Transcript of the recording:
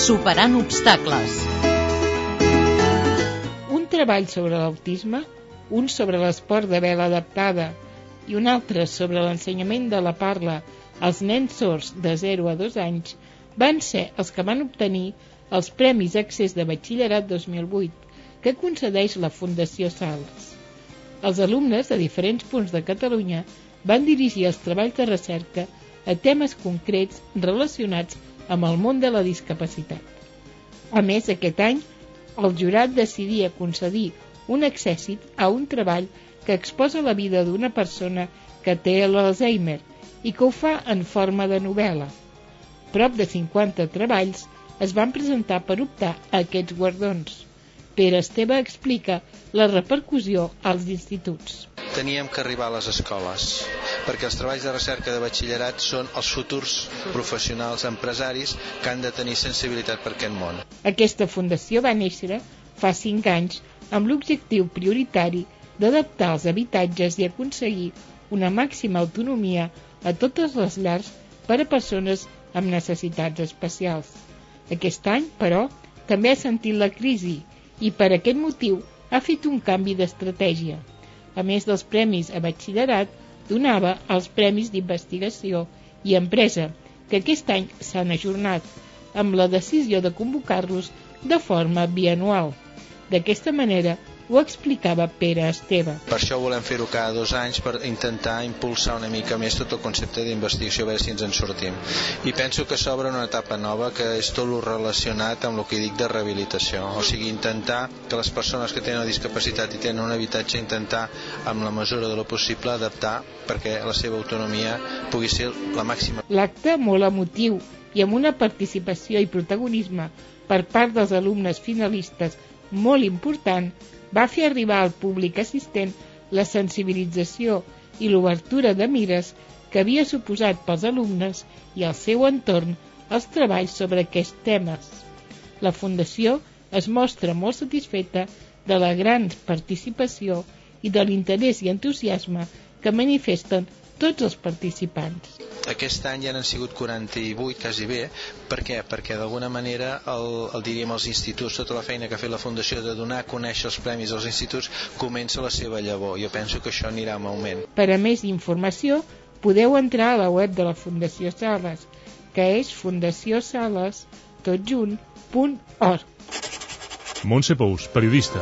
Superant obstacles. Un treball sobre l'autisme, un sobre l'esport de vela adaptada i un altre sobre l'ensenyament de la parla als nens sords de 0 a 2 anys van ser els que van obtenir els Premis Accés de Batxillerat 2008 que concedeix la Fundació Sals. Els alumnes de diferents punts de Catalunya van dirigir els treballs de recerca a temes concrets relacionats amb el món de la discapacitat. A més, aquest any, el jurat decidia concedir un accèssit a un treball que exposa la vida d'una persona que té l'Alzheimer i que ho fa en forma de novel·la. Prop de 50 treballs es van presentar per optar a aquests guardons. Pere Esteve explica la repercussió als instituts. Teníem que arribar a les escoles, perquè els treballs de recerca de batxillerat són els futurs professionals empresaris que han de tenir sensibilitat per aquest món. Aquesta fundació va néixer fa 5 anys amb l'objectiu prioritari d'adaptar els habitatges i aconseguir una màxima autonomia a totes les llars per a persones amb necessitats especials. Aquest any, però, també ha sentit la crisi i per aquest motiu ha fet un canvi d'estratègia. A més dels premis a batxillerat, donava els premis d'investigació i empresa, que aquest any s'han ajornat, amb la decisió de convocar-los de forma bianual. D'aquesta manera, ho explicava Pere Esteve. Per això volem fer-ho cada dos anys per intentar impulsar una mica més tot el concepte d'investigació, a veure si ens en sortim. I penso que s'obre una etapa nova que és tot lo relacionat amb el que dic de rehabilitació, o sigui, intentar que les persones que tenen una discapacitat i tenen un habitatge, intentar, amb la mesura de lo possible, adaptar perquè la seva autonomia pugui ser la màxima. L'acte molt emotiu i amb una participació i protagonisme per part dels alumnes finalistes molt important va fer arribar al públic assistent la sensibilització i l'obertura de mires que havia suposat pels alumnes i al seu entorn els treballs sobre aquests temes. La Fundació es mostra molt satisfeta de la gran participació i de l'interès i entusiasme que manifesten tots els participants. Aquest any ja n'han sigut 48, quasi bé. Per què? Perquè d'alguna manera el, el diríem als instituts, tota la feina que ha fet la Fundació de donar a conèixer els premis als instituts comença la seva llavor. Jo penso que això anirà en augment. Per a més informació, podeu entrar a la web de la Fundació Sales, que és fundaciosales, totjunt.org. Montse Pous, periodista.